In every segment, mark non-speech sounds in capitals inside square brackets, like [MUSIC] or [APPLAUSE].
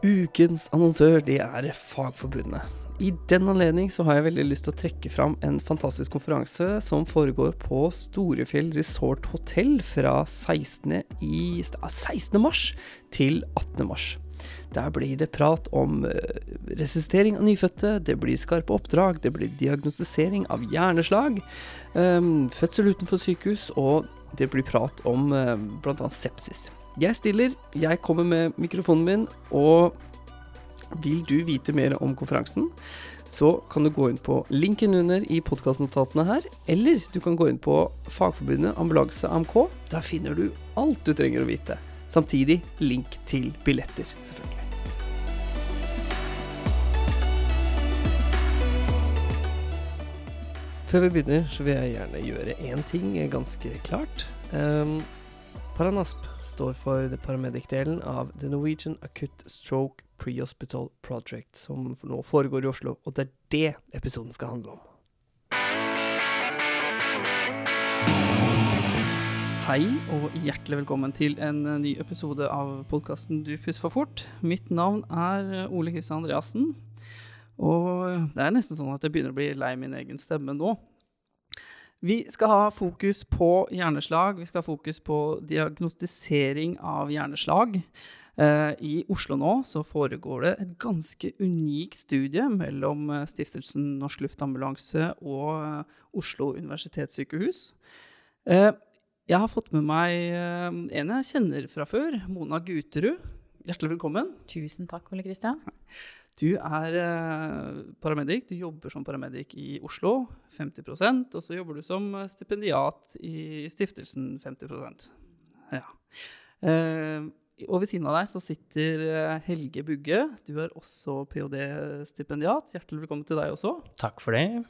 Ukens annonsør det er Fagforbundet. I den anledning så har jeg veldig lyst til å trekke fram en fantastisk konferanse som foregår på Storefjell Resort Hotel fra 16. I, 16. mars til 18. mars. Der blir det prat om uh, resuscitering av nyfødte, det blir skarpe oppdrag, det blir diagnostisering av hjerneslag, um, fødsel utenfor sykehus, og det blir prat om uh, bl.a. sepsis. Jeg stiller, jeg kommer med mikrofonen min, og vil du vite mer om konferansen, så kan du gå inn på linken under i podkastnotatene her, eller du kan gå inn på Fagforbundet ambulanse AMK. Der finner du alt du trenger å vite. Samtidig link til billetter, selvfølgelig. Før vi begynner, så vil jeg gjerne gjøre én ting ganske klart. Um, Paranasp står for paramedic-delen av The Norwegian Acute Stroke Prehospital Project, som nå foregår i Oslo. Og det er det episoden skal handle om. Hei og hjertelig velkommen til en ny episode av podkasten Du puss for fort. Mitt navn er Ole Kristian Andreassen. Og det er nesten sånn at jeg begynner å bli lei min egen stemme nå. Vi skal ha fokus på hjerneslag. Vi skal ha fokus på diagnostisering av hjerneslag. Uh, I Oslo nå så foregår det et ganske unikt studie mellom uh, Stiftelsen Norsk Luftambulanse og uh, Oslo universitetssykehus. jeg har fått med meg en jeg kjenner fra før, Mona Guterud. Hjertelig velkommen. Tusen takk, Ole Kristian. Du er eh, paramedic. Du jobber som paramedic i Oslo, 50% og så jobber du som stipendiat i stiftelsen, 50% Ja. Eh, og ved siden av deg så sitter eh, Helge Bugge. Du er også ph.d.-stipendiat. Hjertelig velkommen til deg også. Takk for det.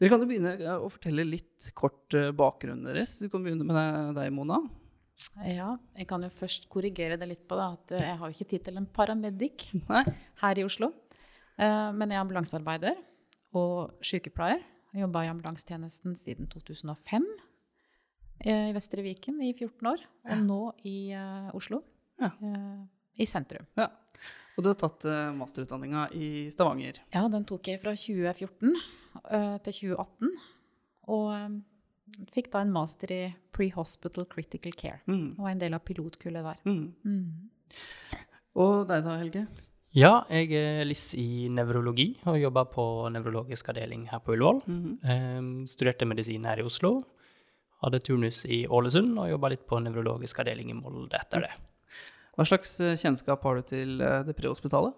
Dere kan jo begynne å fortelle litt kort bakgrunnen deres. Du kan begynne med deg, Mona. Ja, jeg kan jo først korrigere det litt på det, at jeg har jo ikke tittelen paramedic [LAUGHS] her i Oslo. Eh, men jeg er ambulansearbeider og sykepleier. Jeg jobba i ambulansetjenesten siden 2005 eh, i Vestre Viken i 14 år. Og nå i Oslo, ja. i sentrum. Ja. Og du har tatt masterutdanninga i Stavanger? Ja, den tok jeg fra 2014 til 2018. Og Fikk da en master i pre-hospital critical care. Mm. Og en del av pilotkullet der. Mm. Mm. Og deg da, Helge? Ja, jeg er LIS i nevrologi og jobber på nevrologisk avdeling her på Ullevål. -hmm. Um, studerte medisin her i Oslo. Hadde turnus i Ålesund og jobba litt på nevrologisk avdeling i Molde etter det. Hva slags eh, kjennskap har du til eh, det prehospitale?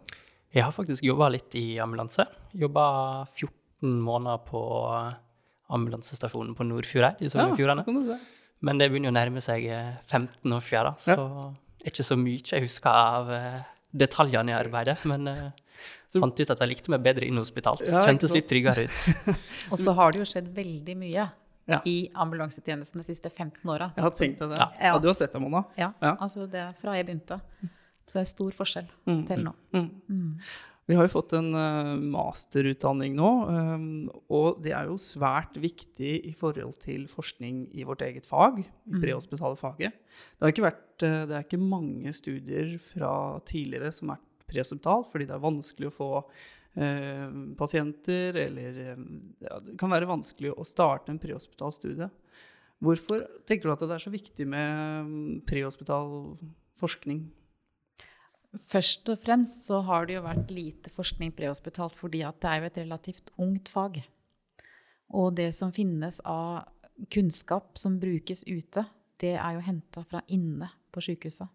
Jeg har faktisk jobba litt i ambulanse. Jobba 14 måneder på ambulansestasjonen på Nordfjord her, i Sogn og Fjordane. Ja, Men det begynner å nærme seg 15 eh, år siden, så ja. ikke så mye jeg husker av eh, detaljene i arbeidet. Men uh, fant ut at jeg likte meg bedre inhospitalt. Ja, Kjentes litt tryggere ut. [LAUGHS] og så har det jo skjedd veldig mye ja. i ambulansetjenesten de siste 15 åra. Jeg har tenkt det. Ja. ja. du har sett det, Mona? Ja, altså det er fra jeg begynte. Så det er stor forskjell mm. til nå. Mm. Mm. Vi har jo fått en uh, masterutdanning nå, um, og det er jo svært viktig i forhold til forskning i vårt eget fag, i mm. prehospitale faget. Det, har ikke vært, uh, det er ikke mange studier fra tidligere som er prehospital, fordi det er vanskelig å få uh, pasienter, eller ja, det kan være vanskelig å starte en prehospital studie. Hvorfor tenker du at det er så viktig med um, prehospital forskning? Først og fremst så har det jo vært lite forskning prehospitalt fordi at det er jo et relativt ungt fag. Og det som finnes av kunnskap som brukes ute, det er jo henta fra inne på sykehuset.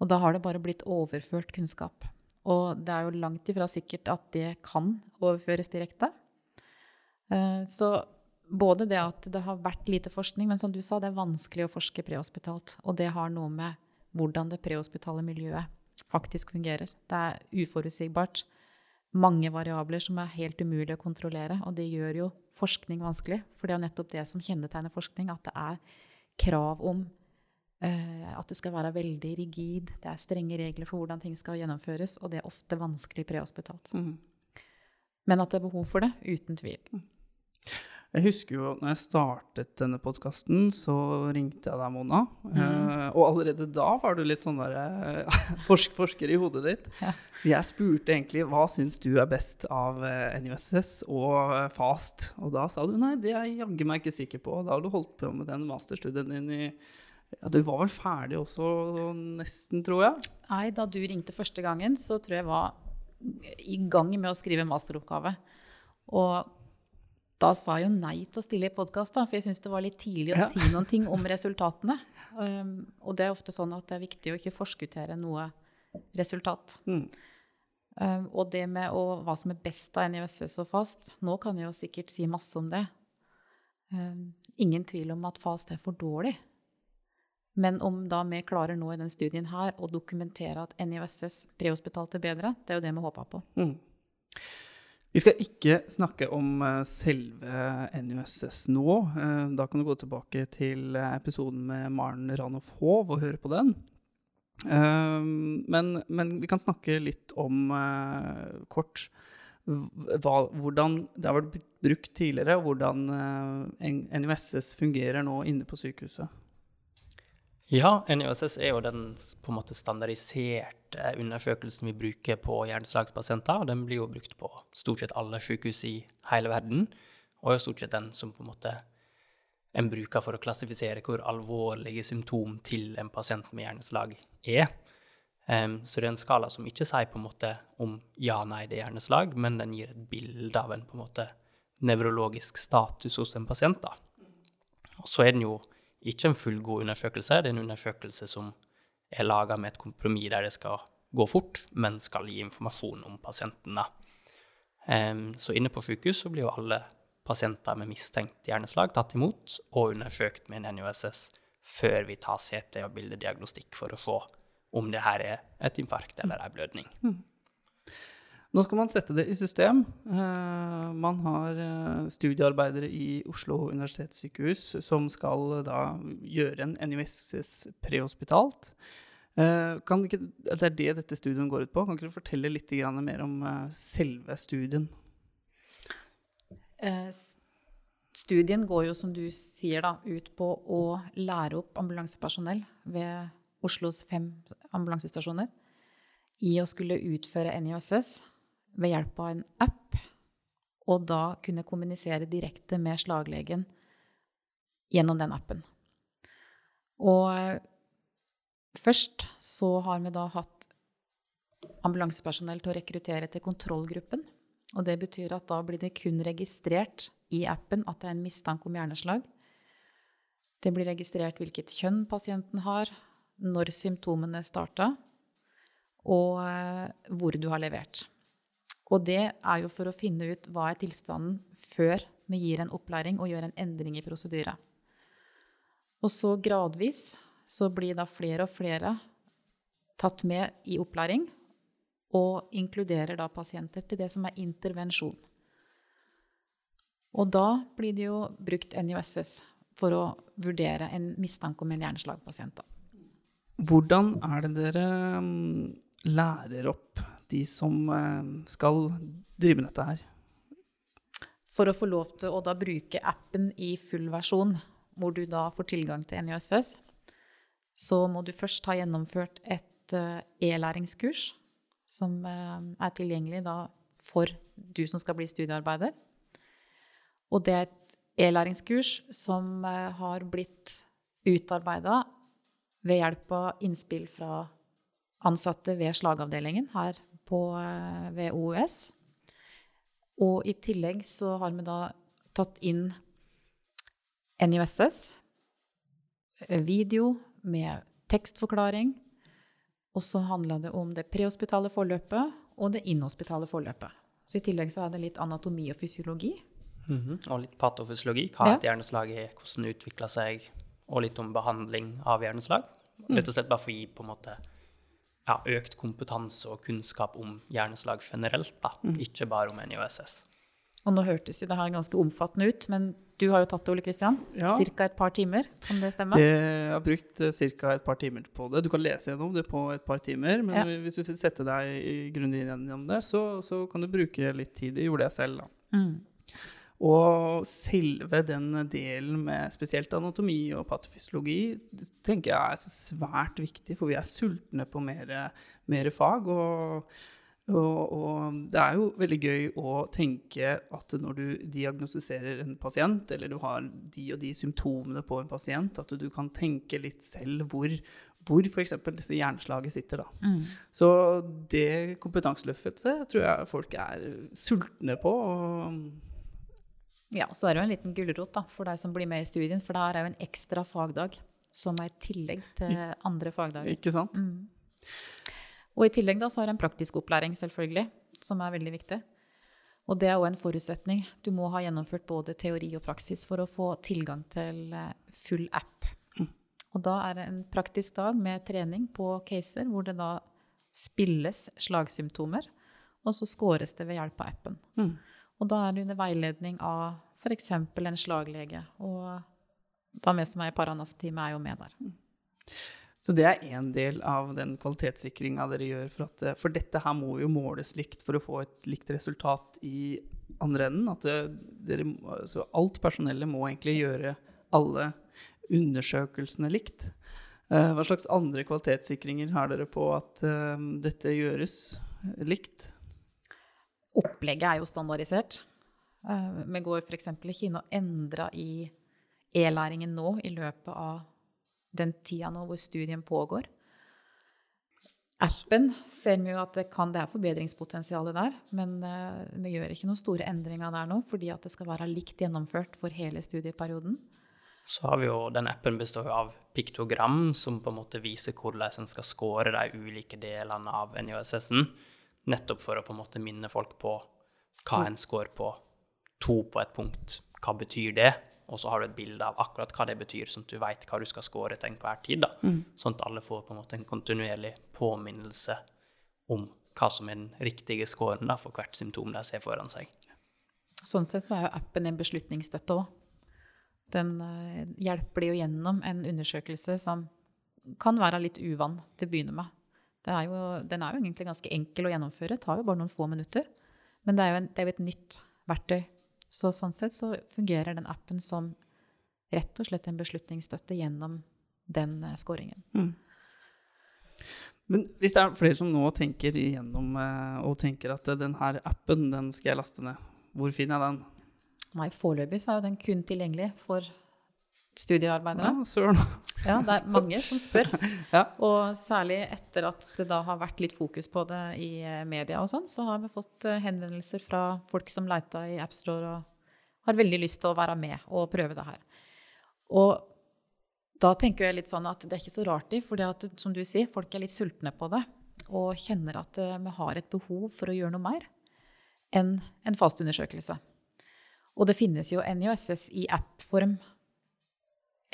Og da har det bare blitt overført kunnskap. Og det er jo langt ifra sikkert at det kan overføres direkte. Eh, så både det at det har vært lite forskning, men som du sa, det er vanskelig å forske prehospitalt. Og det har noe med hvordan det prehospitale miljøet faktisk fungerer. Det er uforutsigbart. Mange variabler som er helt umulig å kontrollere. Og det gjør jo forskning vanskelig. For det er nettopp det som kjennetegner forskning, at det er krav om uh, at det skal være veldig rigid. Det er strenge regler for hvordan ting skal gjennomføres, og det er ofte vanskelig prehospitalt. Mm. Men at det er behov for det, uten tvil. Mm. Jeg husker jo når jeg startet denne podkasten, så ringte jeg deg, Mona. Mm. Uh, og allerede da var du litt sånn derre uh, [LAUGHS] forsk forsker i hodet ditt. Ja. Jeg spurte egentlig hva syns du er best av uh, NUSS og FAST. Og da sa du nei, det er jeg jaggu meg ikke sikker på. Da har du holdt på med den masterstudien din i ja, Du var vel ferdig også nesten, tror jeg? Nei, da du ringte første gangen, så tror jeg var i gang med å skrive masteroppgave. Og da sa jeg jo nei til å stille i podkast, for jeg syns det var litt tidlig å ja. si noen ting om resultatene. Um, og det er ofte sånn at det er viktig å ikke forskuttere noe resultat. Mm. Um, og det med å, hva som er best av NISS og FAST Nå kan jeg jo sikkert si masse om det. Um, ingen tvil om at FAST er for dårlig. Men om da vi klarer nå i den studien her å dokumentere at NISS prehospitalt er bedre, det er jo det vi håper på. Mm. Vi skal ikke snakke om eh, selve NUSS nå. Eh, da kan du gå tilbake til eh, episoden med Maren Ranoff Hov og høre på den. Men, men vi kan snakke litt om kort hva, hvordan det har vært brukt tidligere, og hvordan NUSS fungerer nå inne på sykehuset. Ja, NIOSS er jo den på en måte standardiserte undersøkelsen vi bruker på hjerneslagspasienter. og Den blir jo brukt på stort sett alle sykehus i hele verden, og er stort sett den som på en måte en bruker for å klassifisere hvor alvorlige symptom til en pasient med hjerneslag er. Um, så det er en skala som ikke sier på en måte om ja, nei, det er hjerneslag, men den gir et bilde av en på en måte nevrologisk status hos en pasient. da. Og så er den jo ikke en fullgod undersøkelse. Det er en undersøkelse som er laga med et kompromiss der det skal gå fort, men skal gi informasjon om pasienten. Um, så inne på sykehus så blir jo alle pasienter med mistenkt hjerneslag tatt imot og undersøkt med en NUSS før vi tar CT og bildediagnostikk for å se om det her er et infarkt eller ei blødning. Mm. Nå skal man sette det i system. Uh, man har uh, studiearbeidere i Oslo universitetssykehus som skal da gjøre en NUSS prehospitalt. Kan ikke, det er det dette studien går ut på. Kan ikke du fortelle litt mer om selve studien? studien går jo, som du sier, da, ut på å lære opp ambulansepersonell ved Oslos fem ambulansestasjoner i å skulle utføre NISS ved hjelp av en app, og da kunne kommunisere direkte med slaglegen gjennom den appen. Og eh, først så har vi da hatt ambulansepersonell til å rekruttere til kontrollgruppen. Og det betyr at da blir det kun registrert i appen at det er en mistanke om hjerneslag. Det blir registrert hvilket kjønn pasienten har, når symptomene starta, og eh, hvor du har levert. Og det er jo for å finne ut hva er tilstanden før vi gir en opplæring og gjør en endring i prosedyre. Og så gradvis så blir da flere og flere tatt med i opplæring, og inkluderer da pasienter til det som er intervensjon. Og da blir det jo brukt NUSS for å vurdere en mistanke om en hjerneslagpasient. Hvordan er det dere mm, lærer opp de som eh, skal drive med dette her. For å få lov til å da bruke appen i full versjon, hvor du da får tilgang til NJSS, så må du først ha gjennomført et eh, e-læringskurs som eh, er tilgjengelig da for du som skal bli studiearbeider. Og det er et e-læringskurs som har blitt utarbeida ved hjelp av innspill fra ansatte ved slagavdelingen her på, eh, ved OUS. Og i tillegg så har vi da tatt inn NISS, eh, video med tekstforklaring. Og så handla det om det prehospitale forløpet og det inhospitale forløpet. Så i tillegg så er det litt anatomi og fysiologi. Mm -hmm. Og litt patofysiologi. Hva ja. et hjerneslag er, hvordan det utvikla seg, og litt om behandling av hjerneslag. Rett og slett bare for å gi på en måte ja, økt kompetanse og kunnskap om hjerneslag generelt, da, mm. ikke bare om NIOSS. Og nå hørtes jo det her ganske omfattende ut, men du har jo tatt det, Ole Kristian. Ja. Ca. et par timer, kan det stemme? Jeg har brukt eh, ca. et par timer på det. Du kan lese gjennom det på et par timer, men ja. hvis du setter sette deg grundig inn gjennom det, så, så, kan du bruke litt tid. Det gjorde jeg selv, da. Mm. Og selve den delen med spesielt anatomi og patofysiologi tenker jeg er svært viktig, for vi er sultne på mer, mer fag. Og, og, og, det er jo veldig gøy å tenke at når du diagnostiserer en pasient, eller du har de og de symptomene på en pasient, at du kan tenke litt selv hvor, hvor f.eks. disse hjerneslaget sitter. Da. Mm. Så det kompetanseløftet tror jeg folk er sultne på. og ja, så er det jo en liten gulrot for deg som blir med i studien, for det her er jo en ekstra fagdag som er i tillegg til andre fagdager. Ikke sant? Mm. Og i tillegg da så har du en praktisk opplæring, selvfølgelig, som er veldig viktig. Og det er òg en forutsetning. Du må ha gjennomført både teori og praksis for å få tilgang til eh, full app. Mm. Og da er det en praktisk dag med trening på caser, hvor det da spilles slagsymptomer, og så scores det ved hjelp av appen. Mm. Og da er det under veiledning av f.eks. en slaglege. Og da vi som er i Paranasp-teamet, er jo med der. Så det er én del av den kvalitetssikringa dere gjør. For, at, for, dette her må jo måles likt for å få et likt resultat i andre enden. At dere, så alt personellet må egentlig gjøre alle undersøkelsene likt. Eh, hva slags andre kvalitetssikringer har dere på at uh, dette gjøres likt? Opplegget er jo standardisert. Vi går f.eks. ikke inn og endrer i e-læringen nå i løpet av den tida nå hvor studien pågår. Appen ser vi jo at det, kan, det er forbedringspotensial der, men uh, vi gjør ikke noen store endringer der nå, fordi at det skal være likt gjennomført for hele studieperioden. Så har vi jo, Den appen består av piktogram, som på en måte viser hvordan en skal score de ulike delene av NJSS-en. Nettopp for å på en måte minne folk på hva en scorer på. To på et punkt, hva betyr det? Og så har du et bilde av akkurat hva det betyr, sånn at du veit hva du skal score til enhver tid. da. Mm. Sånn at alle får på en måte en kontinuerlig påminnelse om hva som er den riktige scoren da, for hvert symptom de ser foran seg. Sånn sett så er jo appen en beslutningsstøtte òg. Den uh, hjelper de jo gjennom en undersøkelse som kan være litt uvann til å begynne med. Er jo, den er jo egentlig ganske enkel å gjennomføre. Tar jo bare noen få minutter. Men det er jo, en, det er jo et nytt verktøy. Så sånn sett så fungerer den appen som rett og slett en beslutningsstøtte gjennom den uh, scoringen. Mm. Men hvis det er flere som nå tenker igjennom uh, og tenker at denne appen, den skal jeg laste ned, hvor finner jeg den? Nei, foreløpig er den kun tilgjengelig for studiearbeidere. Ja, ja, det er mange som spør. [LAUGHS] ja. Og særlig etter at det da har vært litt fokus på det i eh, media og sånn, så har vi fått eh, henvendelser fra folk som leita i AppStore og har veldig lyst til å være med og prøve det her. Og da tenker jeg litt sånn at det er ikke så rart i, for som du sier, folk er litt sultne på det og kjenner at eh, vi har et behov for å gjøre noe mer enn en fast undersøkelse. Og det finnes jo NIOSS i app-form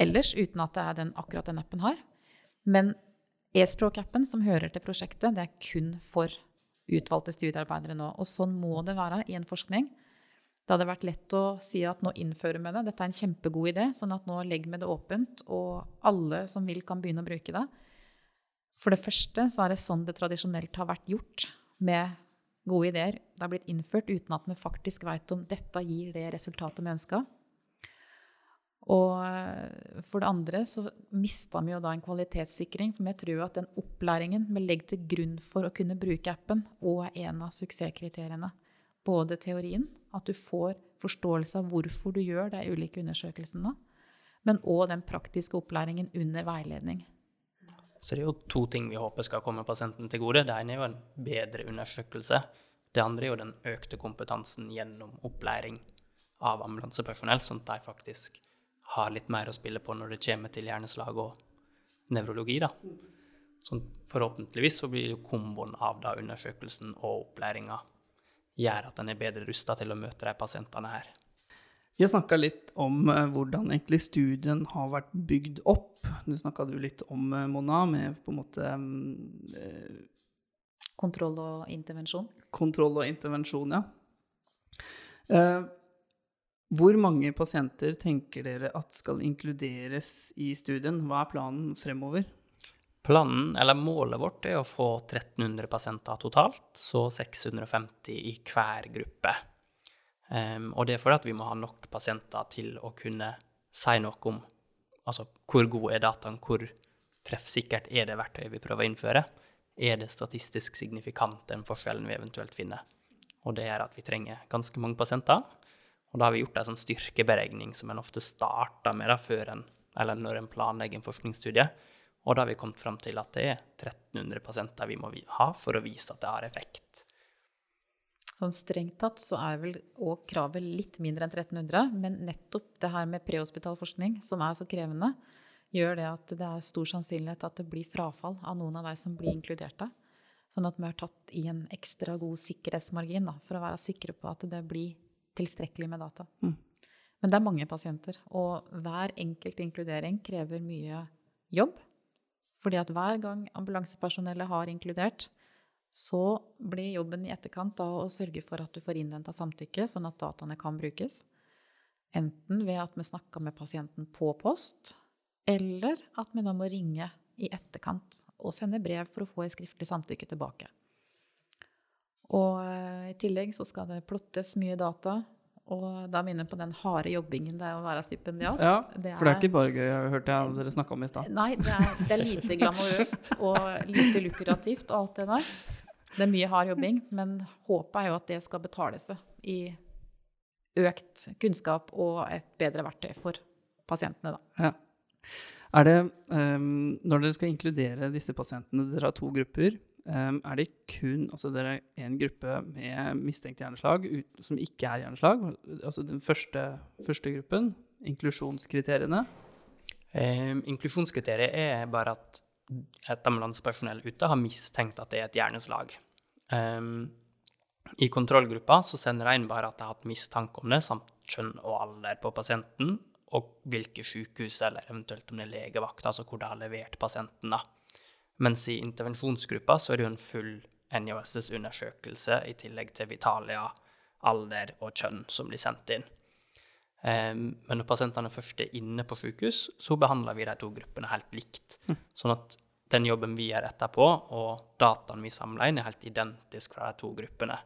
ellers, uten at det er den, akkurat den appen har. Men e-stroke-appen som hører til prosjektet, det er kun for utvalgte studiearbeidere nå. Og sånn må det være i en forskning. Det hadde vært lett å si at nå innfører vi det, dette er en kjempegod idé, sånn at nå legger vi det åpent, og alle som vil, kan begynne å bruke det. For det første så er det sånn det tradisjonelt har vært gjort med gode ideer. Det har blitt innført uten at vi faktisk vet om dette gir det resultatet vi ønsker. Og eh, for det andre så mista vi jo da en kvalitetssikring, for vi tror jo at den opplæringen vi legger til grunn for å kunne bruke appen, òg er en av suksesskriteriene. Både teorien, at du får forståelse av hvorfor du gjør de ulike undersøkelsene, men òg den praktiske opplæringen under veiledning. Så det er jo to ting vi håper skal komme pasienten til gode. Det ene er jo en bedre undersøkelse. Det andre er jo den økte kompetansen gjennom opplæring av ambulansepersonell, sånn at de faktisk har litt mer å spille på når det kommer til hjerneslag og nevrologi. da. Sånn, forhåpentligvis så blir jo komboen av da undersøkelsen og opplæringa gjør at en er bedre rusta til å møte de pasientene her. Vi har snakka litt om uh, hvordan egentlig studien har vært bygd opp. Du snakka du litt om, uh, Mona, med på en måte um, uh, Kontroll og intervensjon? Kontroll og intervensjon, ja. Hvor mange pasienter tenker dere at skal inkluderes i studien? Hva er planen fremover? Planen, eller Målet vårt er å få 1300 pasienter totalt, så 650 i hver gruppe. Um, og det er fordi at vi må ha nok pasienter til å kunne si noe om altså, hvor god er dataen, hvor treffsikkert er det verktøyet vi prøver å innføre. Er det statistisk signifikant, den forskjellen vi eventuelt finner? Og det gjør at vi trenger ganske mange pasienter. Og da har vi gjort en sånn styrkeberegning som en ofte starter med da, før en, eller når en planlegger en forskningsstudie. Og da har vi kommet fram til at det er 1300 pasienter vi må ha for å vise at det har effekt. Sånn strengt tatt så er vel òg kravet litt mindre enn 1300, men nettopp det her med prehospital forskning, som er så krevende, gjør det at det er stor sannsynlighet at det blir frafall av noen av de som blir inkluderte. Sånn at vi har tatt i en ekstra god sikkerhetsmargin da, for å være sikre på at det blir tilstrekkelig med data. Mm. Men det er mange pasienter, og hver enkelt inkludering krever mye jobb. Fordi at hver gang ambulansepersonellet har inkludert, så blir jobben i etterkant da å sørge for at du får innhenta samtykke, sånn at dataene kan brukes. Enten ved at vi snakker med pasienten på post, eller at vi da må ringe i etterkant og sende brev for å få et skriftlig samtykke tilbake. Og eh, i tillegg så skal det plottes mye data. Og da minner jeg på den harde jobbingen det er å være stipendiat. Ja, det er, for det er ikke bare gøy, jeg hørte jeg dere snakka om i stad. Nei, det er, det er, lite glamorøst og lite lukrativt og alt det der. Det er mye hard jobbing, men håpet er jo at det skal betale seg i økt kunnskap og et bedre verktøy for pasientene, da. Ja. Er det, um, når dere skal inkludere disse pasientene, dere har to grupper, er det kun altså det er en gruppe med mistenkt hjerneslag som ikke er hjerneslag? Altså den første, første gruppen, inklusjonskriteriene? Um, inklusjonskriteriet er bare at et ambulansepersonell ute har mistenkt at det er et hjerneslag. Um, I kontrollgruppa så sender de inn bare at de har hatt mistanke om det, samt kjønn og alder på pasienten, og hvilke sykehus eller eventuelt om det er legevakt, altså hvor de har levert pasienten. da. Mens i intervensjonsgruppa så er det jo en full NIOSS-undersøkelse i tillegg til Vitalia, alder og kjønn som blir sendt inn. Um, men når pasientene først er inne på sykehus, så behandler vi de to gruppene helt likt. Mm. Sånn at den jobben vi gjør etterpå, og dataen vi samler inn, er helt identisk fra de to gruppene.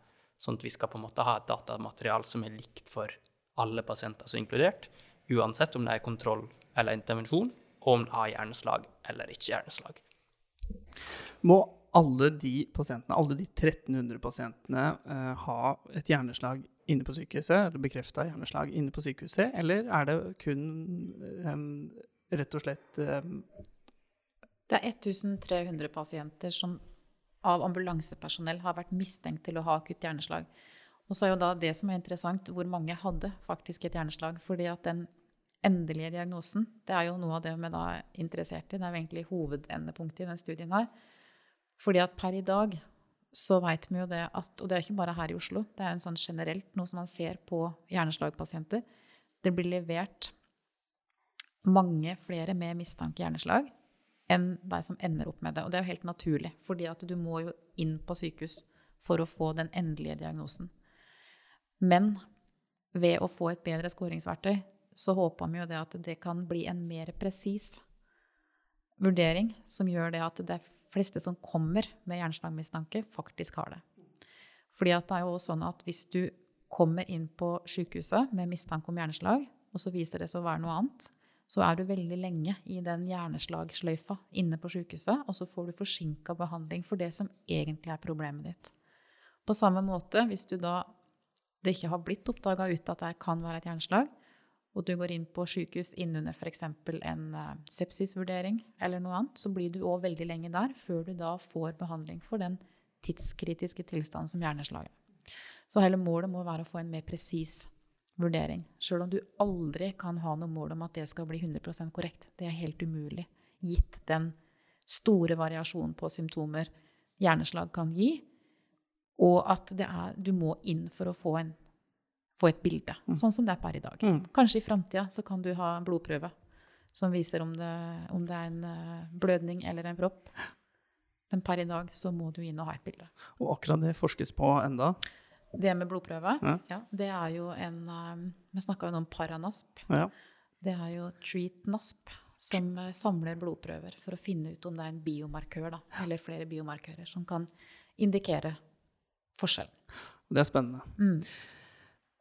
Sånn at vi skal på en måte ha et datamaterial som er likt for alle pasienter som er inkludert, uansett om det er kontroll eller intervensjon, og om det har hjerneslag eller ikke hjerneslag. Må alle de pasientene, alle de 1300 pasientene, uh, ha et hjerneslag inne på sykehuset, eller bekrefta hjerneslag inne på sykehuset, eller er det kun um, rett og slett um, Det er 1300 pasienter som av ambulansepersonell har vært mistenkt til å ha akutt hjerneslag. Og så er jo da det som er interessant, hvor mange hadde faktisk et hjerneslag. fordi at den endelige diagnosen. Det er jo noe av det vi da er interessert i. Det er jo egentlig hovedendepunktet i den studien her. Fordi at per i dag så veit vi jo det at Og det er ikke bare her i Oslo. Det er en sånn generelt noe som man ser på hjerneslagpasienter. Det blir levert mange flere med mistanke hjerneslag enn de som ender opp med det. Og det er jo helt naturlig, fordi at du må jo inn på sykehus for å få den endelige diagnosen. Men ved å få et bedre skåringsverktøy, så håper vi jo det at det kan bli en mer presis vurdering som gjør det at de fleste som kommer med hjerneslagmistanke, faktisk har det. Fordi det er jo sånn at hvis du kommer inn på sykehuset med mistanke om hjerneslag, og så viser det seg å være noe annet, så er du veldig lenge i den hjerneslagsløyfa inne på sykehuset, og så får du forsinka behandling for det som egentlig er problemet ditt. På samme måte, hvis du da det ikke har blitt oppdaga ute at det kan være et hjerneslag, og du går inn på sykehus innunder f.eks. en uh, sepsisvurdering eller noe annet, så blir du òg veldig lenge der før du da får behandling for den tidskritiske tilstanden som hjerneslaget. Så hele målet må være å få en mer presis vurdering. Sjøl om du aldri kan ha noe mål om at det skal bli 100% korrekt. Det er helt umulig, gitt den store variasjonen på symptomer hjerneslag kan gi, og at er, du må inn for å få en få et bilde, mm. sånn som det er per i dag. Mm. Kanskje i framtida så kan du ha en blodprøve som viser om det, om det er en uh, blødning eller en propp. Men per i dag så må du inn og ha et bilde. Og akkurat det forskes på enda? Det med blodprøve, ja. ja det er jo en um, Vi snakka jo om Paranasp. Ja. Det er jo TreatNasp som uh, samler blodprøver for å finne ut om det er en biomarkør, da, eller flere biomarkører, som kan indikere forskjellen. Det er spennende. Mm.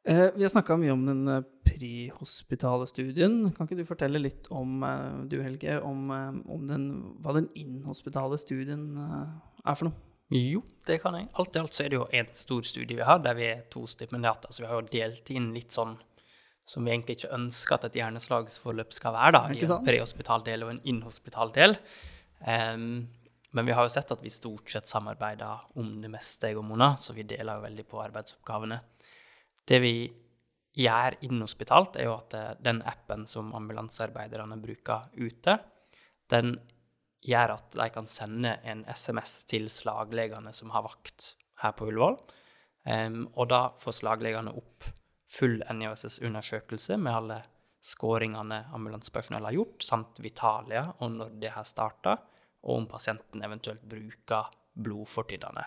Eh, vi har snakka mye om den eh, prehospitale studien. Kan ikke du fortelle litt om eh, du Helge, om, om den, hva den inhospitale studien er for noe? Jo, det kan jeg. Alt i alt så er det jo en stor studie vi har, der vi er to stipendiater. Så vi har jo delt inn litt sånn som vi egentlig ikke ønsker at et hjerneslagsforløp skal være, da. I en prehospital del og en inhospital del. Um, men vi har jo sett at vi stort sett samarbeider om det meste, jeg og Mona, så vi deler jo veldig på arbeidsoppgavene. Det vi gjør inhospitalt, er jo at eh, den appen som ambulansearbeiderne bruker ute, den gjør at de kan sende en SMS til slaglegene som har vakt her på Ullevål. Um, og da får slaglegene opp full NIOSS-undersøkelse med alle skåringene ambulansepersonell har gjort, samt Vitalia og når det har starta, og om pasienten eventuelt bruker blodfortynnende.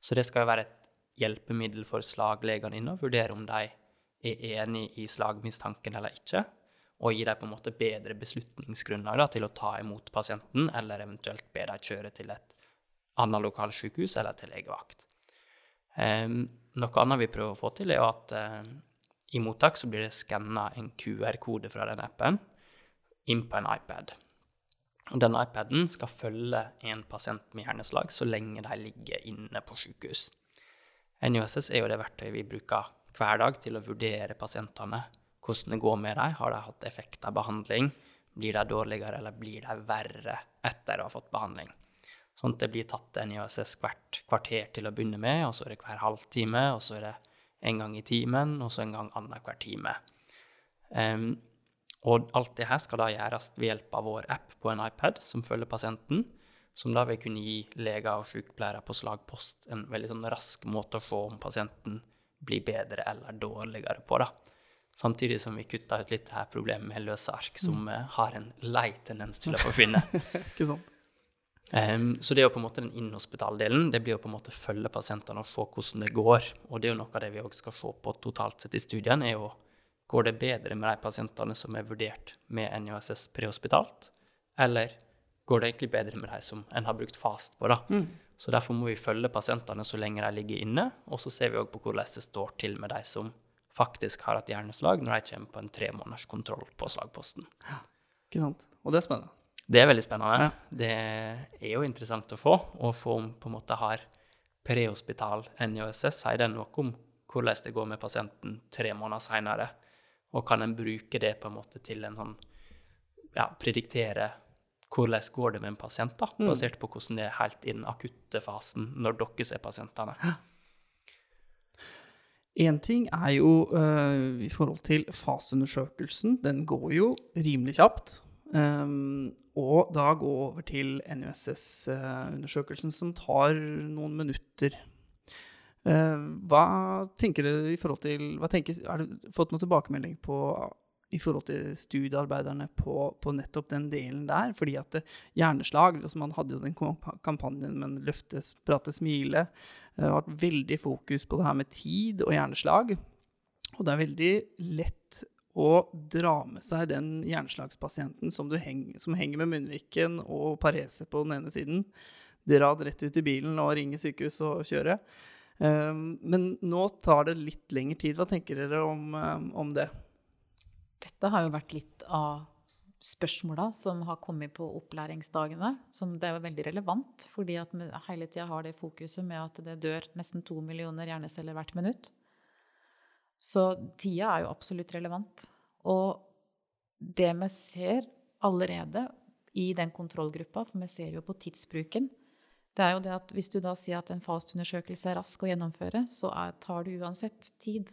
Så det skal jo være et hjelpemiddel for slaglegene inne og vurdere om de er enig i slagmistanken eller ikke, og gi dem på en måte bedre beslutningsgrunnlag da, til å ta imot pasienten, eller eventuelt be dem kjøre til et annet lokalsykehus eller til legevakt. Um, noe annet vi prøver å få til, er at eh, i mottak så blir det skanna en QR-kode fra den appen inn på en iPad. Den iPaden skal følge en pasient med hjerneslag så lenge de ligger inne på sykehus. NIOSS er jo det verktøyet vi bruker hver dag til å vurdere pasientene. Hvordan det går med dem. Har de hatt effekt av behandling? Blir de dårligere, eller blir de verre etter å ha fått behandling? Sånn at det blir tatt NIOSS hvert kvarter til å begynne med, og så er det hver halvtime, og så er det en gang i timen, og så en gang annenhver time. Um, og alt det her skal da gjøres ved hjelp av vår app på en iPad som følger pasienten, som da vil kunne gi leger og sykepleiere på slagpost en veldig sånn rask måte å se om pasienten blir bedre eller dårligere på. da. Samtidig som vi kutta ut litt det her problemet med løse ark, som mm. har en lei tendens til å forsvinne. [LAUGHS] Ikke sant? Um, så det er jo på en måte den inhospitaldelen. Det blir jo på en måte følge pasientene og se hvordan det går. Og det er jo noe av det vi òg skal se på totalt sett i studien, er jo går det bedre med de pasientene som er vurdert med NJSS prehospitalt, eller går det egentlig bedre med de som en har brukt fast på, da. Så derfor må vi følge pasientene så lenge de ligger inne, og så ser vi òg på hvordan det står til med de som faktisk har et hjerneslag, når de kommer på en tre måneders kontroll på slagposten. Ikke sant? Og det er spennende. Det er veldig spennende. Ja. Det er jo interessant å få, og få om på en måte har prehospital NJSS, sier den noe om hvordan det går med pasienten tre måneder seinere, og kan en bruke det på en måte til en sånn ja, prediktere hvordan går det med en pasient, da, basert på hvordan det er helt i den akutte fasen når dere ser pasientene. Én ting er jo uh, i forhold til faseundersøkelsen. Den går jo rimelig kjapt. Um, og da gå over til NUSS-undersøkelsen, som tar noen minutter. Uh, hva tenker dere i forhold til hva tenker, Har dere fått noen tilbakemelding på i forhold til studiearbeiderne på, på nettopp den delen der? Fordi at det, hjerneslag altså Man hadde jo den kampanjen med løfte, prate, smile. Det har vært veldig fokus på det her med tid og hjerneslag. Og det er veldig lett å dra med seg den hjerneslagspasienten som, heng, som henger med munnviken og parese på den ene siden. Dra den rett ut i bilen og ringe sykehus og kjøre. Um, men nå tar det litt lengre tid. Hva tenker dere om, om det? Dette har jo vært litt av spørsmåla som har kommet på opplæringsdagene. Som det er veldig relevant, fordi at vi hele tida har det fokuset med at det dør nesten to millioner hjerneceller hvert minutt. Så tida er jo absolutt relevant. Og det vi ser allerede i den kontrollgruppa, for vi ser jo på tidsbruken, det er jo det at hvis du da sier at en fastundersøkelse er rask å gjennomføre, så er, tar det uansett tid.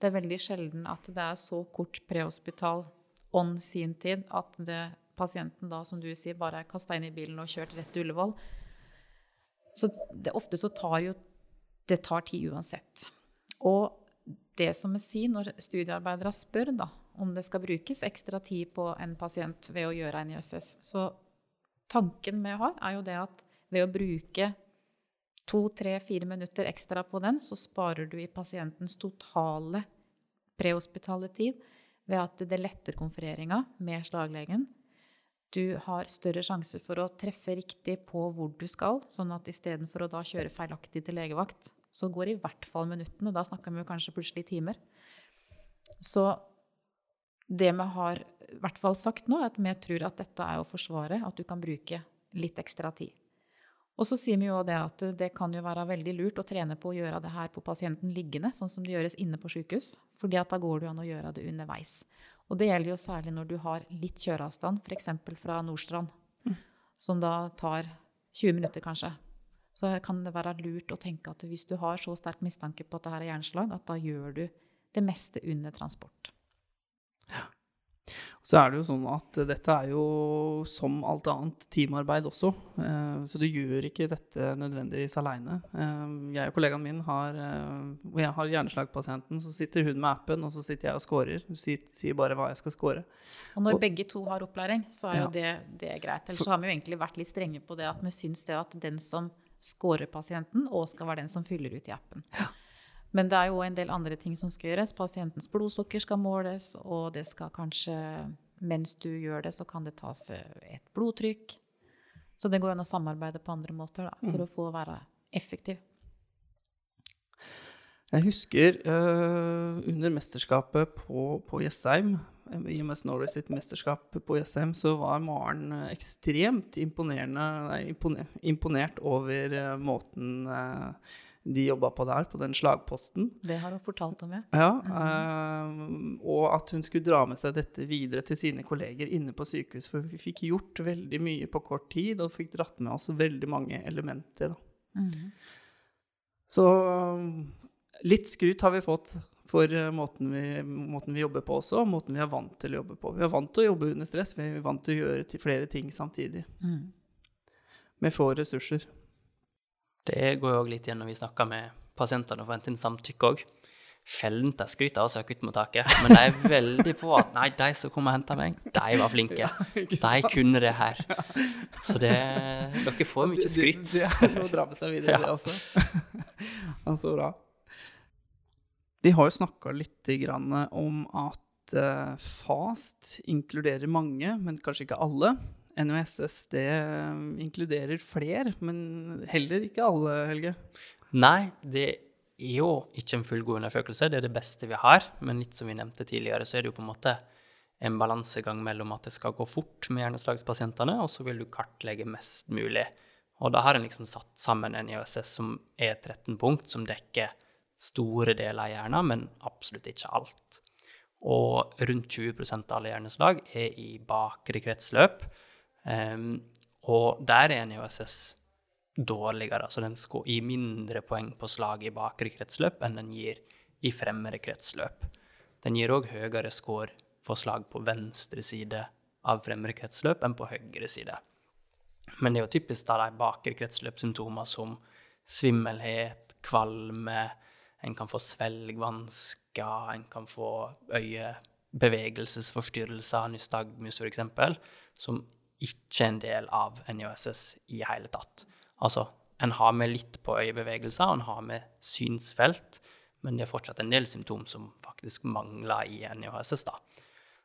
Det er veldig sjelden at det er så kort prehospital on sin tid at det, pasienten da, som du sier, bare er kasta inn i bilen og kjørt rett til Ullevål. Så det, ofte så tar jo det tar tid uansett. Og det som jeg sier når studiearbeidere spør da, om det skal brukes ekstra tid på en pasient ved å gjøre en ISS, så tanken vi har, er jo det at ved å bruke to, tre, fire minutter ekstra på den, så sparer du i pasientens totale prehospitale tid ved at det letter konfereringa med slaglegen. Du har større sjanse for å treffe riktig på hvor du skal, sånn at istedenfor å da kjøre feilaktig til legevakt, så går i hvert fall minuttene. Da snakker vi jo kanskje plutselig timer. Så det vi har i hvert fall sagt nå, er at vi tror at dette er å forsvare, at du kan bruke litt ekstra tid. Og så sier vi jo det at det kan jo være veldig lurt å trene på å gjøre det her på pasienten liggende, sånn som det gjøres inne på sykehus, fordi at da går det jo an å gjøre det underveis. Og det gjelder jo særlig når du har litt kjøreavstand, f.eks. fra Nordstrand, mm. som da tar 20 minutter kanskje. Så kan det være lurt å tenke at hvis du har så sterk mistanke på at det her er hjerneslag, at da gjør du det meste under transport. Så er det jo sånn at dette er jo som alt annet teamarbeid også. Eh, så du gjør ikke dette nødvendigvis aleine. Eh, jeg og kollegaen min har Og jeg har hjerneslagpasienten, så sitter hun med appen, og så sitter jeg og scorer. Hun sier bare hva jeg skal score. Og når og, begge to har opplæring, så er jo det, det er greit. Ellers så har vi jo egentlig vært litt strenge på det at vi syns det at den som scorer pasienten, og skal være den som fyller ut i appen. Ja. Men det er jo en del andre ting som skal gjøres. Pasientens blodsukker skal måles, og det skal kanskje Mens du gjør det, så kan det tas et blodtrykk. Så det går an å samarbeide på andre måter da, for mm. å få være effektiv. Jeg husker uh, under mesterskapet på, på Jessheim, IMS Norway sitt mesterskap på Jessheim, så var Maren ekstremt imponert over uh, måten uh, de jobba på der, på den slagposten. Det har hun fortalt om, ja. ja mm. uh, og at hun skulle dra med seg dette videre til sine kolleger inne på sykehus. For vi fikk gjort veldig mye på kort tid, og fikk dratt med oss veldig mange elementer. Mm. Så litt skryt har vi fått for måten vi, måten vi, jobber på også, og måten vi er vant til å jobbe på. Vi er vant til å jobbe under stress, vi er vant til å gjøre flere ting samtidig. Mm. Med få ressurser. Det går jo òg litt igjen når vi snakker med pasientene og forventer inn samtykke òg. Sjelden de skryter av akuttmottaket, men de er veldig på at nei, de som kom og henta meg, de var flinke. De kunne det her. Så det, dere får mye skryt. Det er noe å dra med seg videre, [LAUGHS] det også. [LAUGHS] Så bra. Vi har jo snakka litt om at eh, FAST inkluderer mange, men kanskje ikke alle. NOSS det eh, inkluderer fler, men heller ikke alle, Helge? Nei, det er jo ikke en fullgod undersøkelse. Det er det beste vi har. Men litt som vi nevnte tidligere, så er det jo på en måte en balansegang mellom at det skal gå fort med hjerneslagspasientene, og så vil du kartlegge mest mulig. Og da har en liksom satt sammen en IOSS som er 13 punkt, som dekker store deler av hjernen, men absolutt ikke alt. Og rundt 20% av alle hjerneslag er i bakre kretsløp. Um, og der er en IOSS dårligere. Altså den skal gi mindre poeng på slag i bakre kretsløp enn den gir i fremmere kretsløp. Den gir òg høyere score for slag på venstre side av fremmere kretsløp enn på høyre side. Men det er jo typisk da de bakre kretsløpssymptomer som svimmelhet, kvalme, en kan få svelgvansker, en kan få øyebevegelsesforstyrrelser, nystagmus f.eks., som ikke en del av NIOSS i hele tatt. Altså, en har med litt på øyebevegelser, en har med synsfelt, men det er fortsatt en del symptom som faktisk mangler i NIOSS. da.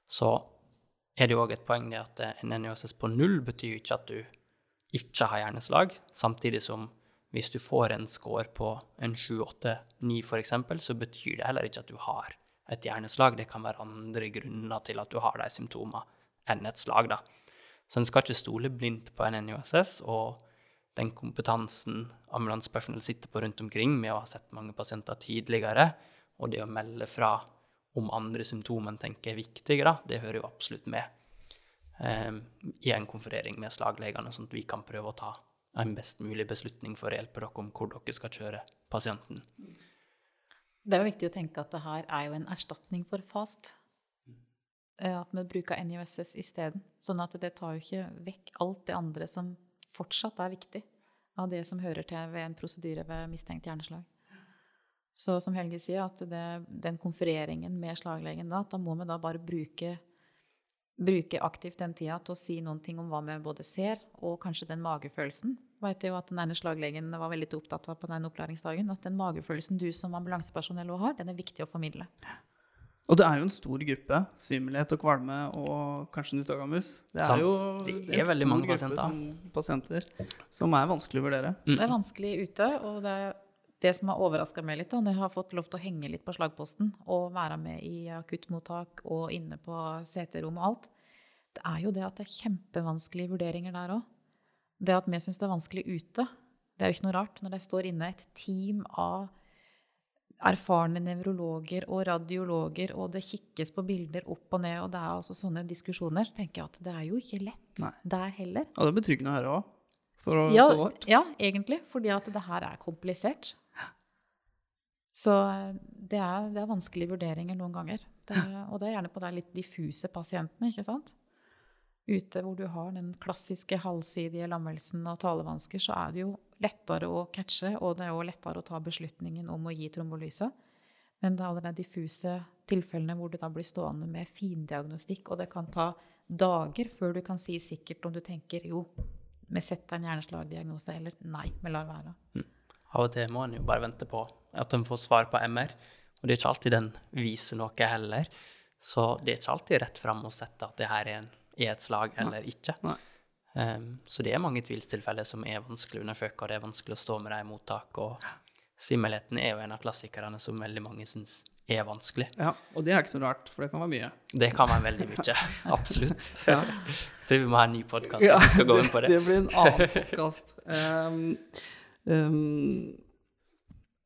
Så er det jo òg et poeng det at en NIOSS på null betyr ikke at du ikke har hjerneslag, samtidig som hvis du får en score på en 7, 8, 9 f.eks., så betyr det heller ikke at du har et hjerneslag. Det kan være andre grunner til at du har de symptomene enn et slag. da. Så en skal ikke stole blindt på en NUSS og den kompetansen ambulansepersonell sitter på rundt omkring med å ha sett mange pasienter tidligere, og det å melde fra om andre symptomer en tenker er viktigere, det hører jo absolutt med eh, i en konferering med slaglegene, sånn at vi kan prøve å ta en best mulig beslutning for å hjelpe dere om hvor dere skal kjøre pasienten. Det er jo viktig å tenke at det her er jo en erstatning for FAST. Eh, at vi bruker NIOSS isteden. Sånn at det tar jo ikke vekk alt det andre som fortsatt er viktig av det som hører til ved en prosedyre ved mistenkt hjerneslag. Så som Helge sier, at det, den konfereringen med slaglegen da, da må vi da bare bruke, bruke aktivt den tida til å si noen ting om hva vi både ser, og kanskje den magefølelsen. Vet jo at den ene slaglegen var veldig opptatt av på den opplæringsdagen. At den magefølelsen du som ambulansepersonell òg har, den er viktig å formidle. Og det er jo en stor gruppe. Svimmelhet og kvalme og kanskje nystagamus. Det er Sant. jo det er en veldig mange pasienter. Som, pasienter som er vanskelig å vurdere. Mm. Det er vanskelig ute, og det, det som har overraska meg litt, da, når jeg har fått lov til å henge litt på slagposten og være med i akuttmottak og inne på CT-rom og alt, det er jo det at det er kjempevanskelige vurderinger der òg. Det at vi syns det er vanskelig ute, det er jo ikke noe rart når det står inne et team av erfarne nevrologer og radiologer, og det kikkes på bilder opp og ned, og det er altså sånne diskusjoner. tenker jeg at Det er jo ikke lett Nei. der heller. Ja, det er betryggende å høre òg. For, å- Ja, få vårt. ja, egentlig. Fordi at det her er komplisert. Så eh, det er, det er vanskelige vurderinger noen ganger. Det er, og det er gjerne på de litt diffuse pasientene, ikke sant. Ute hvor du har den klassiske halvsidige lammelsen og talevansker, så er det jo lettere å catche, og det er jo lettere å ta beslutningen om å gi trombolyse. Men det er alle de diffuse tilfellene hvor du da blir stående med findiagnostikk, og det kan ta dager før du kan si sikkert om du tenker jo, vi setter en hjerneslagdiagnose, eller nei, vi lar være. Av og til må en jo bare vente på at en får svar på MR, og det er ikke alltid den viser noe heller. Så det er ikke alltid rett fram å sette at det her er, en, er et slag eller ikke. Nei. Um, så det er mange tvilstilfeller som er vanskelig å undersøke, og det er vanskelig å stå med dem i mottak. Og svimmelheten er jo en av klassikerne som veldig mange syns er vanskelig. Ja, og det er ikke så rart, for det kan være mye. Det kan være veldig mye. [LAUGHS] Absolutt. Ja. Tror vi må ha en ny podkast hvis vi skal gå inn på det. Det blir en annen podkast. Um, um,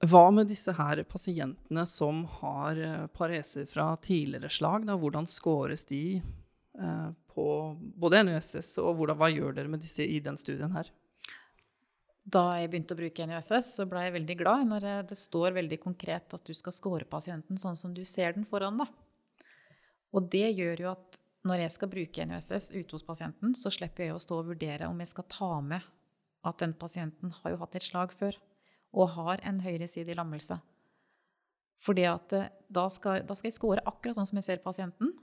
hva med disse her pasientene som har eh, pareser fra tidligere slag? Da? Hvordan scores de eh, på både NUSS, og hvordan, hva gjør dere med disse i den studien her? Da jeg begynte å bruke NUSS, så ble jeg veldig glad når det står veldig konkret at du skal score pasienten sånn som du ser den foran deg. Og det gjør jo at når jeg skal bruke NUSS ute hos pasienten, så slipper jeg å stå og vurdere om jeg skal ta med at den pasienten har jo hatt et slag før og har en høyresidig lammelse. Fordi at eh, da da skal jeg score akkurat sånn som jeg ser pasienten.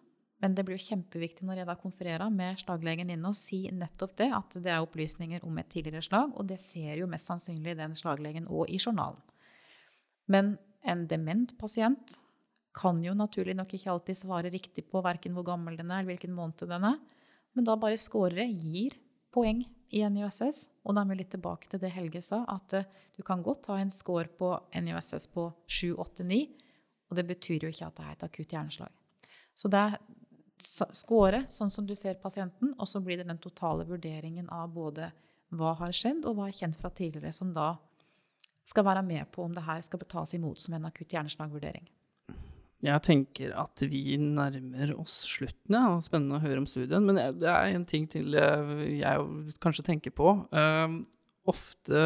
Men det blir jo kjempeviktig når jeg da konfererer med slaglegen inne og si nettopp det, at det er opplysninger om et tidligere slag, og det ser jo mest sannsynlig den slaglegen og i journalen. Men en dement pasient kan jo naturlig nok ikke alltid svare riktig på verken hvor gammel den er, eller hvilken måned den er. Men da bare scorer gir poeng i NUSS. Og da er vi litt tilbake til det Helge sa, at eh, du kan godt ha en score på NUSS på 7, 8, 9, og det betyr jo ikke at det er et akutt hjerneslag. Så det er score sånn som du ser pasienten, og så blir det den totale vurderingen av både hva har skjedd, og hva er kjent fra tidligere, som da skal være med på om det her skal tas imot som en akutt hjerneslagvurdering. Jeg tenker at vi nærmer oss slutten. Ja. Spennende å høre om studien. Men det er en ting til eh, jeg kanskje tenker på. Uh, ofte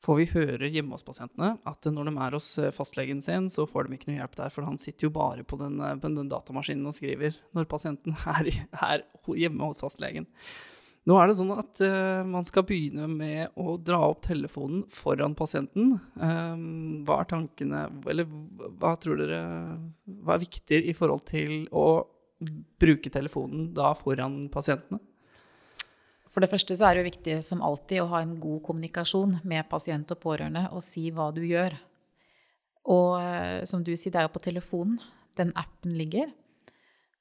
får vi hører hjemme hos pasientene at når de er hos eh, fastlegen sin, så får de ikke noe hjelp der, for han sitter jo bare på den, eh, på den datamaskinen og skriver når pasienten [LAUGHS] er, er hjemme hos fastlegen. Nå er det sånn at uh, man skal begynne med å dra opp telefonen foran pasienten. Um, hva er tankene Eller hva tror dere Hva er viktig i forhold til å bruke telefonen da foran pasientene? For det første så er det jo viktig som alltid å ha en god kommunikasjon med pasient og pårørende og si hva du gjør. Og eh, som du sier, det er jo på telefonen. Den appen ligger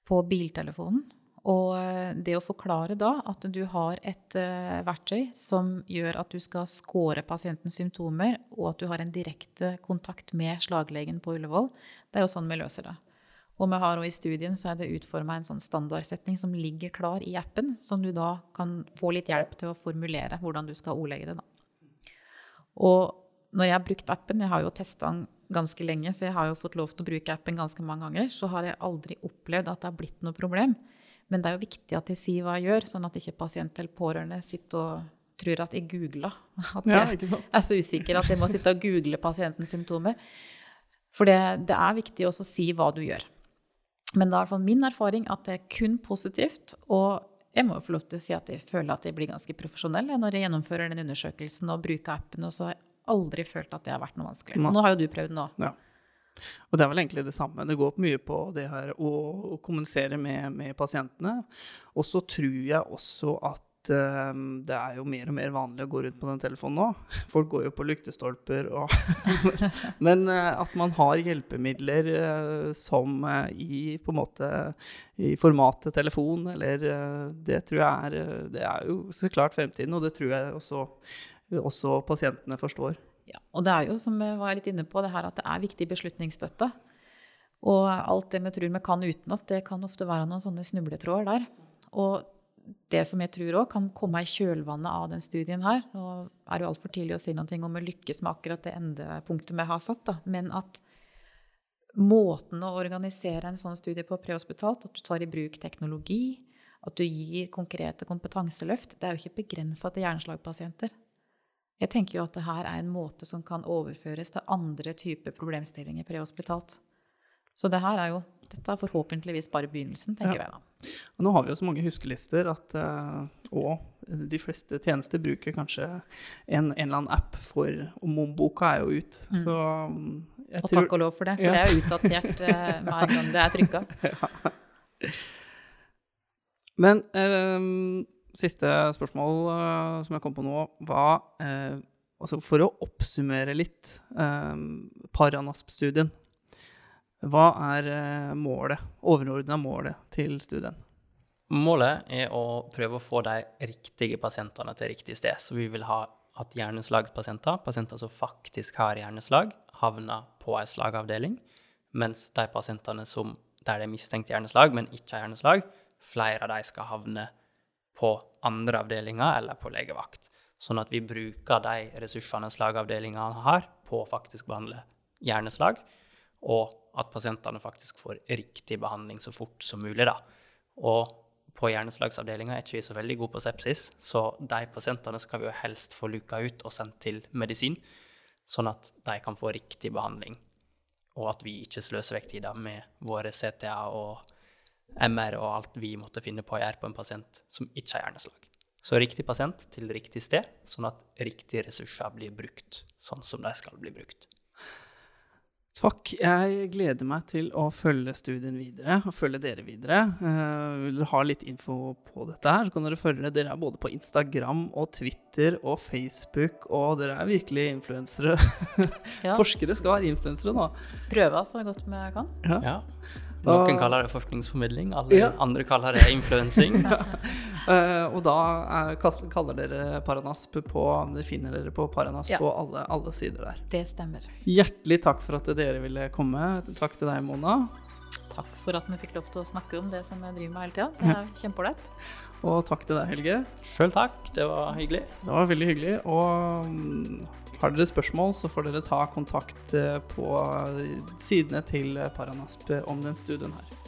på biltelefonen. Og eh, det å forklare da at du har et uh, verktøy som gjør at du skal score pasientens symptomer, og at du har en direkte kontakt med slaglegen på Ullevål, det er jo sånn vi løser det. Og vi har også i studien så er det utforma en sånn standardsetning som ligger klar i appen, som du da kan få litt hjelp til å formulere hvordan du skal ordlegge det. Da. Og når jeg har brukt appen, jeg har jo testa den ganske lenge, så jeg har jo fått lov til å bruke appen ganske mange ganger, så har jeg aldri opplevd at det har blitt noe problem. Men det er jo viktig at jeg sier hva jeg gjør, sånn at ikke pasient eller pårørende sitter og tror at jeg googla. At Ja, jeg sant? er så usikker at jeg må sitte og google pasientens symptomer. For det, det er viktig også å si hva du gjør. Men det er i hvert fall min erfaring at det er kun positivt. Og jeg må jo få lov til å si at jeg føler at jeg blir ganske profesjonell når jeg gjennomfører den undersøkelsen og bruker appen. Og så har jeg aldri følt at det har vært noe vanskelig. Nå har jo du prøvd nå. Ja. Og det er vel egentlig det samme. Det går mye på det her å, å kommunisere med, med pasientene. Og så tror jeg også at eh, det er jo mer og mer vanlig å gå rundt på den telefonen nå. [LAUGHS] Folk går jo på lyktestolper og [LAUGHS] Men uh, at man har hjelpemidler uh, som eh, i på en måte i formatet telefon, eller Det tror jeg er Det er jo så klart fremtiden, og det tror jeg også, også pasientene forstår. Ja, og det er jo, som jeg var litt inne på, det her at det er viktig beslutningsstøtte. Og alt det vi tror vi kan utenat, det kan ofte være noen sånne snubletråder der. Og det som jeg tror òg kan komme i kjølvannet av den studien her Nå er det jo altfor tidlig å si noe om å lykkes med akkurat det endepunktet vi har satt, da. men at måten å organisere en sånn studie på prehospitalt, at du tar i bruk teknologi, at du gir konkrete kompetanseløft, det er jo ikke begrensa til hjerneslagpasienter. Jeg tenker jo at det her er en måte som kan overføres til andre typer problemstillinger prehospitalt. Så det her er jo dette er forhåpentligvis bare begynnelsen, tenker ja. jeg da. Og nå har vi jo så mange huskelister at uh, og de fleste tjenester bruker kanskje en, en eller annen app for Og momboka er jo ut, mm. så jeg Og tror, takk og lov for det, for ja. det er utdatert uh, [LAUGHS] hver gang det er trykka. Ja. Men uh, siste spørsmål som jeg kom på nå, var altså For å oppsummere litt Paranasp-studien hva er eh, målet, overordna målet til studien? Målet er å prøve å få de riktige pasientene til riktig sted. Så vi vil ha at hjerneslagspasienter, pasienter som faktisk har hjerneslag, havner på ei slagavdeling, mens de pasientene som, der det er mistenkt hjerneslag, men ikke har hjerneslag, flere av de skal havne på andre avdelinger eller på legevakt. Sånn at vi bruker de ressursene slagavdelingene har, på å faktisk behandle hjerneslag, og at pasientene faktisk får riktig behandling så fort som mulig. Da. Og på hjerneslagsavdelinga er ikke vi så veldig gode på sepsis, så de pasientene skal vi jo helst få luka ut og sendt til medisin, sånn at de kan få riktig behandling, og at vi ikke sløser vekk tida med våre CTA og MR og alt vi måtte finne på å gjøre på en pasient som ikke har hjerneslag. Så riktig pasient til riktig sted, sånn at riktige ressurser blir brukt sånn som de skal bli brukt. Takk. Jeg gleder meg til å følge studien videre, og følge dere videre. Uh, vil dere ha litt info på dette her, så kan dere følge dere er både på Instagram og Twitter og Facebook, og dere er virkelig influensere. [LAUGHS] Ja. Forskere skal være influensere nå. Prøve så godt vi kan. Ja. ja. Noen kaller det forskningsformidling, alle ja. andre kaller det influensing. [LAUGHS] ja. uh, og da er, kaller dere Paranasp på Dere finner dere på Paranasp ja. på alle, alle, sider der. Det stemmer. Hjertelig takk for at dere ville komme. Takk til deg, Mona. Takk for at vi fikk lov til å snakke om det som jeg driver med hele tida. Det er kjempeålreit. Og takk til deg, Helge. Sjøl takk. Det var hyggelig. Det var veldig hyggelig. Og mm, har dere spørsmål, så får dere ta kontakt eh, på sidene til Paranasp om den studien her.